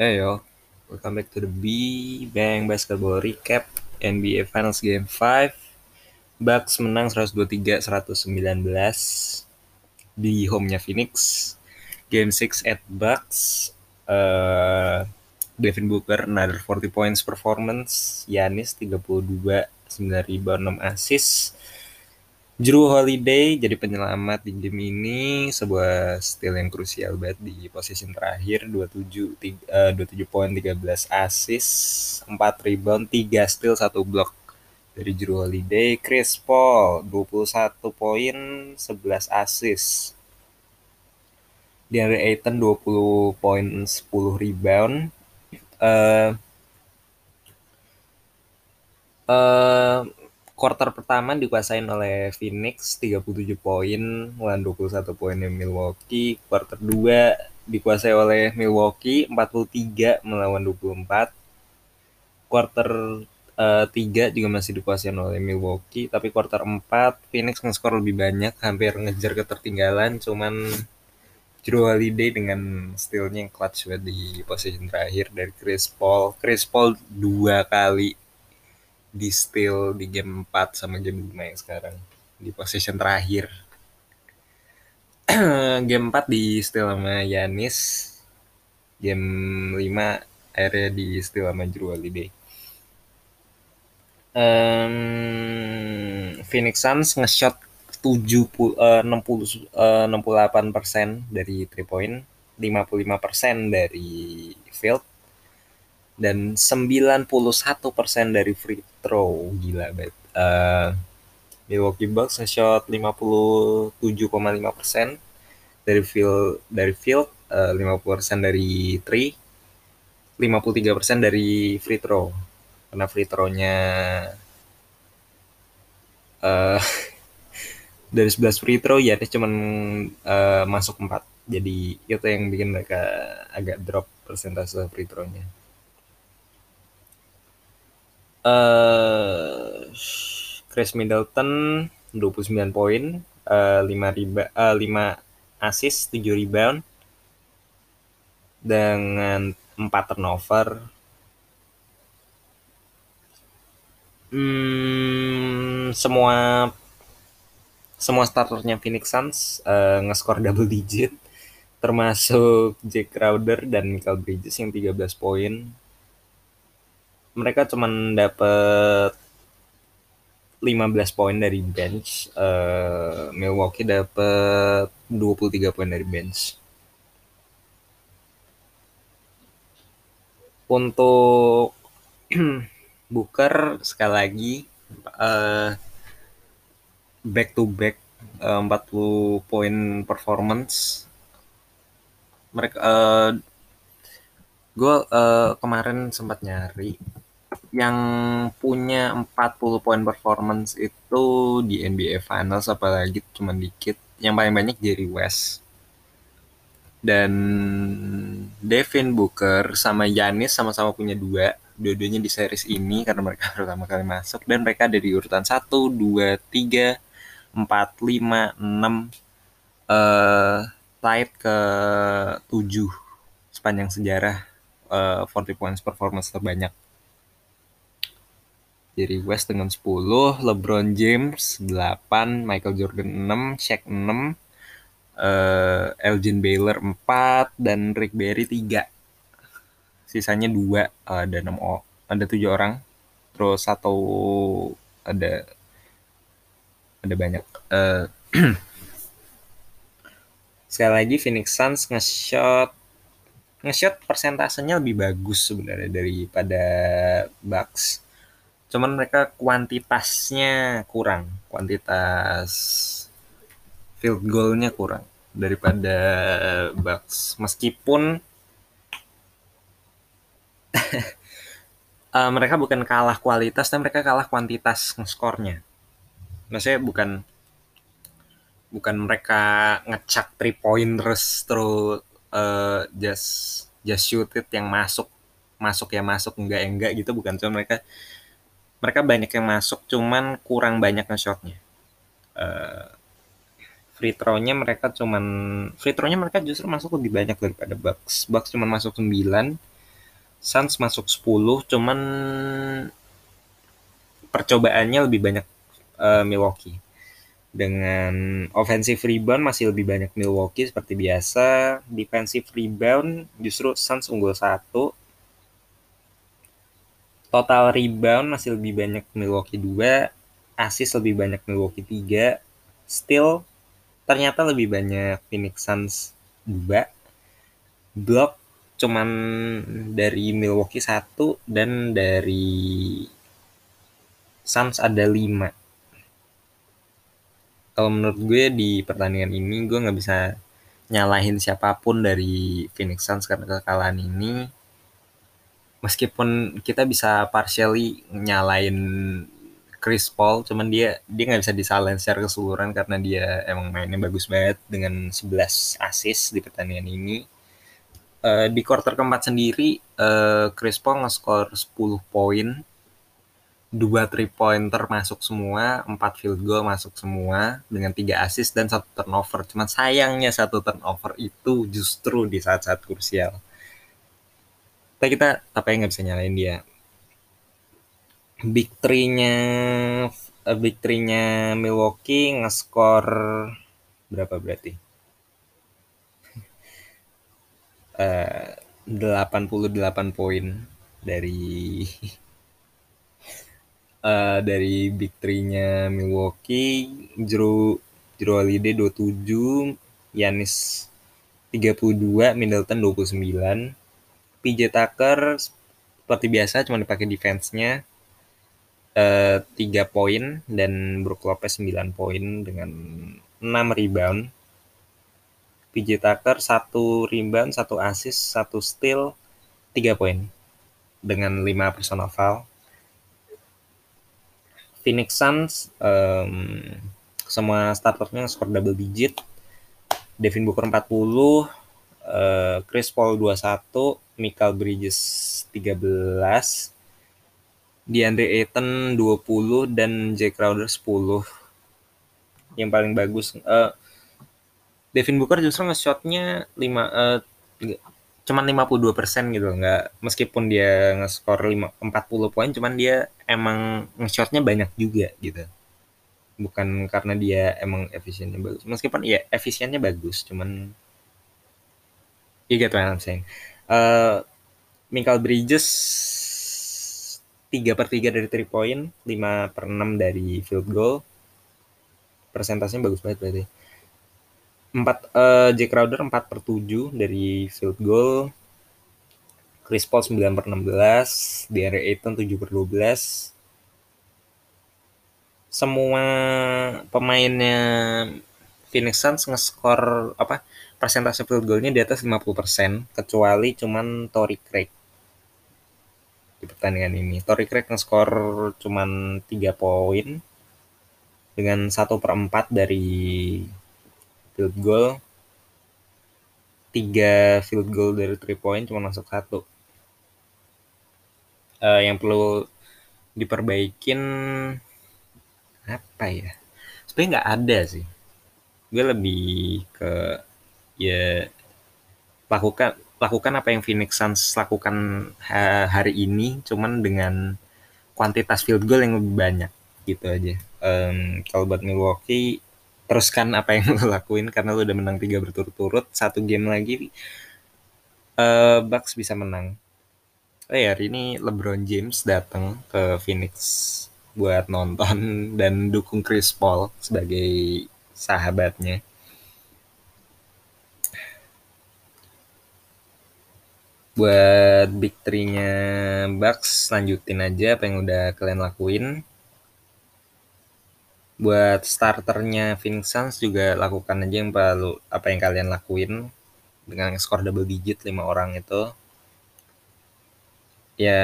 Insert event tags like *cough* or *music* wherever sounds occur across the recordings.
Hey yo, welcome back to the B Bang Basketball Recap NBA Finals Game 5 Bucks menang 123-119 di home-nya Phoenix. Game 6 at Bucks. Uh, Devin Booker another 40 points performance. Yanis 32 9 rebound 6 assist Drew Holiday jadi penyelamat di game ini. Sebuah steal yang krusial banget di posisi terakhir. 27 uh, 27 poin 13 assist 4 rebound 3 steal 1 block dari Drew Holiday. Chris Paul 21 poin 11 assist. DeAndre Ayton 20 poin 10 rebound. Uh, uh, quarter pertama dikuasain oleh Phoenix 37 poin melawan 21 poin yang Milwaukee. Quarter 2 dikuasai oleh Milwaukee 43 melawan 24. Quarter uh, 3 juga masih dikuasai oleh Milwaukee, tapi quarter 4 Phoenix nge-score lebih banyak, hampir ngejar ketertinggalan, cuman Drew Holiday dengan stealnya yang clutch banget di posisi terakhir dari Chris Paul. Chris Paul dua kali di steal di game 4 sama game 5 yang sekarang di position terakhir. *clears throat* Game 4 di steal sama Yanis game 5 akhirnya di steal sama Drew Holiday. Um, Phoenix Suns nge-shot 70 uh, 60 uh, 68% dari 3 point 55% dari field dan 91% dari free throw gila banget. Uh, Milwaukee Bucks nge-shot 57,5% dari field dari field, uh, 50% dari three, 53% dari free throw. Karena free throw-nya uh, *laughs* dari 11 free throw ya cuma uh, masuk 4. Jadi itu yang bikin mereka agak drop persentase free throw-nya uh, Chris Middleton 29 poin, uh, 5 riba, uh, 5 assist, 7 rebound dengan 4 turnover. Hmm, semua semua starternya Phoenix Suns uh, nge-score double digit termasuk Jake Crowder dan Michael Bridges yang 13 poin mereka cuma dapat 15 poin dari bench. Uh, Milwaukee dapat 23 poin dari bench. Untuk *clears throat* Booker sekali lagi uh, back to back uh, 40 poin performance. Mereka uh, gue uh, kemarin sempat nyari yang punya 40 poin performance itu di NBA Finals apalagi cuma dikit. Yang paling banyak Jerry West. Dan Devin Booker sama Yanis sama-sama punya dua. Dua-duanya di series ini karena mereka *laughs* pertama kali masuk. Dan mereka ada di urutan 1, 2, 3, 4, 5, 6. Uh, tied ke 7 sepanjang sejarah uh, 40 points performance terbanyak Jerry West dengan 10, LeBron James 8, Michael Jordan 6, Shaq 6, uh, Elgin Baylor 4 dan Rick Barry 3. Sisanya 2 uh, ada 6 ada 7 orang. Terus satu ada ada banyak. Uh, *clears throat* sekali lagi Phoenix Suns nge-shot nge-shot persentasenya lebih bagus sebenarnya daripada Bucks cuman mereka kuantitasnya kurang. Kuantitas field goalnya kurang daripada Bucks. Meskipun uh, *laughs* mereka bukan kalah kualitas tapi mereka kalah kuantitas skornya maksudnya bukan bukan mereka ngecak three point terus terus uh, just just shoot it yang masuk masuk ya masuk enggak enggak gitu. Bukan cuma mereka mereka banyak yang masuk cuman kurang banyak nge-shotnya uh, free throw-nya mereka cuman free throw-nya mereka justru masuk lebih banyak daripada Bucks. Bucks cuma masuk 9 Suns masuk 10 cuman percobaannya lebih banyak uh, Milwaukee. Dengan offensive rebound masih lebih banyak Milwaukee seperti biasa. Defensive rebound justru Suns unggul satu total rebound masih lebih banyak Milwaukee 2 assist lebih banyak Milwaukee 3 still ternyata lebih banyak Phoenix Suns 2 block cuman dari Milwaukee satu dan dari Suns ada 5 kalau menurut gue di pertandingan ini gue nggak bisa nyalahin siapa pun dari Phoenix Suns karena kekalahan ini meskipun kita bisa partially nyalain Chris Paul cuman dia dia nggak bisa disalahin secara keseluruhan karena dia emang mainnya bagus banget dengan 11 assist di pertandingan ini uh, di quarter keempat sendiri uh, Chris Paul nge-score 10 poin dua three pointer masuk semua, empat field goal masuk semua dengan tiga assist dan satu turnover. Cuman sayangnya satu turnover itu justru di saat-saat krusial. Tapi kita apa yang nggak bisa nyalain dia. Big three-nya uh, big three-nya Milwaukee nge-score berapa berarti? *laughs* Uh, 88 poin dari uh, *laughs* dari big three-nya Milwaukee, Drew Drew Holiday 27, Yanis 32, Middleton 29. PJ Tucker seperti biasa cuma dipakai defense-nya uh, 3 poin dan Brook Lopez 9 poin dengan 6 rebound. PJ Tucker 1 rebound, 1 assist, 1 steal, 3 poin dengan 5 personal foul. Phoenix Suns um, semua starternya skor double digit. Devin Booker 40, uh, Chris Paul 21, Michael Bridges 13, DeAndre Ayton 20 dan Jay Crowder 10. Yang paling bagus uh, Devin Booker justru nge-shotnya 5 uh, cuman 52 persen gitu nggak meskipun dia nge-score 40 poin cuman dia emang nge-shotnya banyak juga gitu. Bukan karena dia emang efisiennya bagus. Meskipun ya efisiennya bagus cuman you get what I'm saying uh, Michael Bridges 3 per 3 dari 3 point 5 per 6 dari field goal persentasenya bagus banget berarti 4 uh, Jack Crowder 4 per 7 dari field goal. Chris Paul 9 per 16, DeAndre Ayton 7 per 12. Semua pemainnya Phoenix Suns nge-score apa persentase field goalnya di atas 50% kecuali cuman Tory Craig. Di pertandingan ini. Tory Craig nge-score cuman 3 poin dengan 1 per 4 dari field goal. Tiga field goal dari three point cuma masuk satu. Uh, yang perlu diperbaikin apa ya? Sebenarnya nggak ada sih. Gue lebih ke ya lakukan lakukan apa yang Phoenix Suns lakukan hari ini cuman dengan kuantitas field goal yang lebih banyak gitu aja. Um, kalau buat Milwaukee teruskan apa yang *laughs* lo lakuin karena lo udah menang tiga berturut-turut satu game lagi uh, Bucks bisa menang. Oh ya hari ini LeBron James datang ke Phoenix buat nonton dan dukung Chris Paul sebagai sahabatnya buat big three-nya Bucks lanjutin aja apa yang udah kalian lakuin. Buat starternya Suns juga lakukan aja yang perlu apa yang kalian lakuin. Dengan skor double digit lima orang itu. Ya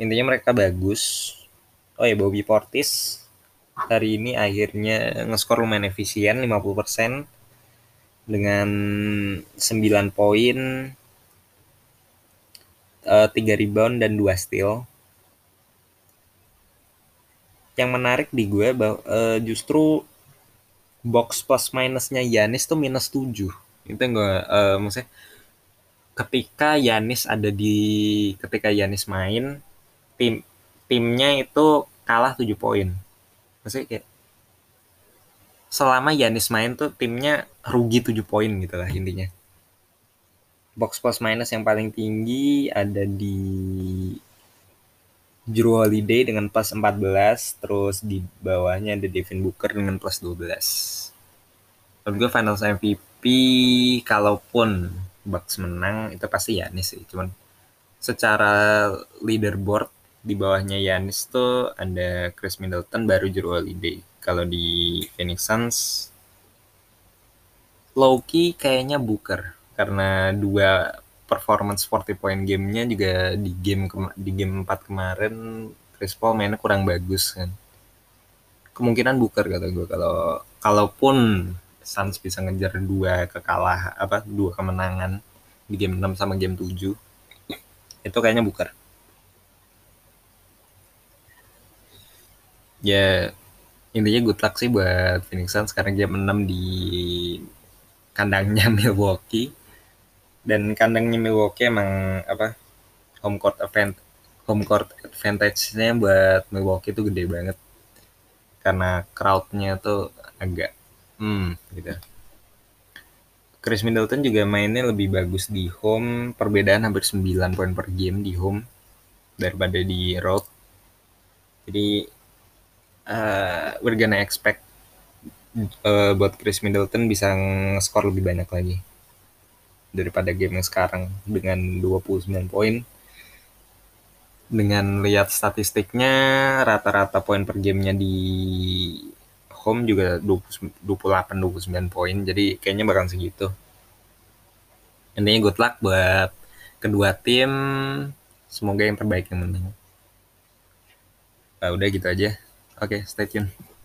intinya mereka bagus. Oh ya Bobby Portis hari ini akhirnya ngeskor lumayan efisien 50% dengan 9 poin uh, 3 rebound dan 2 steal. Yang menarik di gue bahwa uh, justru box plus minusnya Yanis tuh minus 7 itu yang gue uh, maksudnya ketika Yanis ada di ketika Yanis main tim timnya itu kalah 7 poin. Maksudnya kayak selama Yanis main tuh timnya rugi 7 poin gitu lah intinya box plus minus yang paling tinggi ada di Drew Holiday dengan plus 14 terus di bawahnya ada Devin Booker dengan plus 12 menurut gue finals MVP kalaupun Bucks menang itu pasti Yanis sih. Cuman secara leaderboard di bawahnya Yanis tuh ada Chris Middleton baru Drew Holiday. Kalau di Phoenix Suns Loki kayaknya Booker karena dua performance 40 point gamenya juga di game di game 4 kemarin Chris Paul mainnya kurang bagus kan. Kemungkinan Booker kata gue kalau kalaupun Suns bisa ngejar dua kekalah apa dua kemenangan di game 6 sama game 7 itu kayaknya bukan ya intinya good luck sih buat Phoenix Suns. Sekarang game 6 di kandangnya *laughs* Milwaukee dan kandangnya Milwaukee emang apa home court event home court advantage-nya buat Milwaukee itu gede banget karena crowd-nya tuh agak Hmm, gitu. Chris Middleton juga mainnya lebih bagus di home, perbedaan hampir 9 poin per game di home daripada di road. Jadi uh, we're gonna expect uh, buat Chris Middleton bisa skor lebih banyak lagi daripada game yang sekarang dengan 29 poin. Dengan lihat statistiknya rata-rata poin per gamenya di home juga 20, 28 29 poin. Jadi kayaknya bakal segitu. Intinya good luck buat kedua tim. Semoga yang terbaik yang menang nah, udah gitu aja. Oke okay, stay tune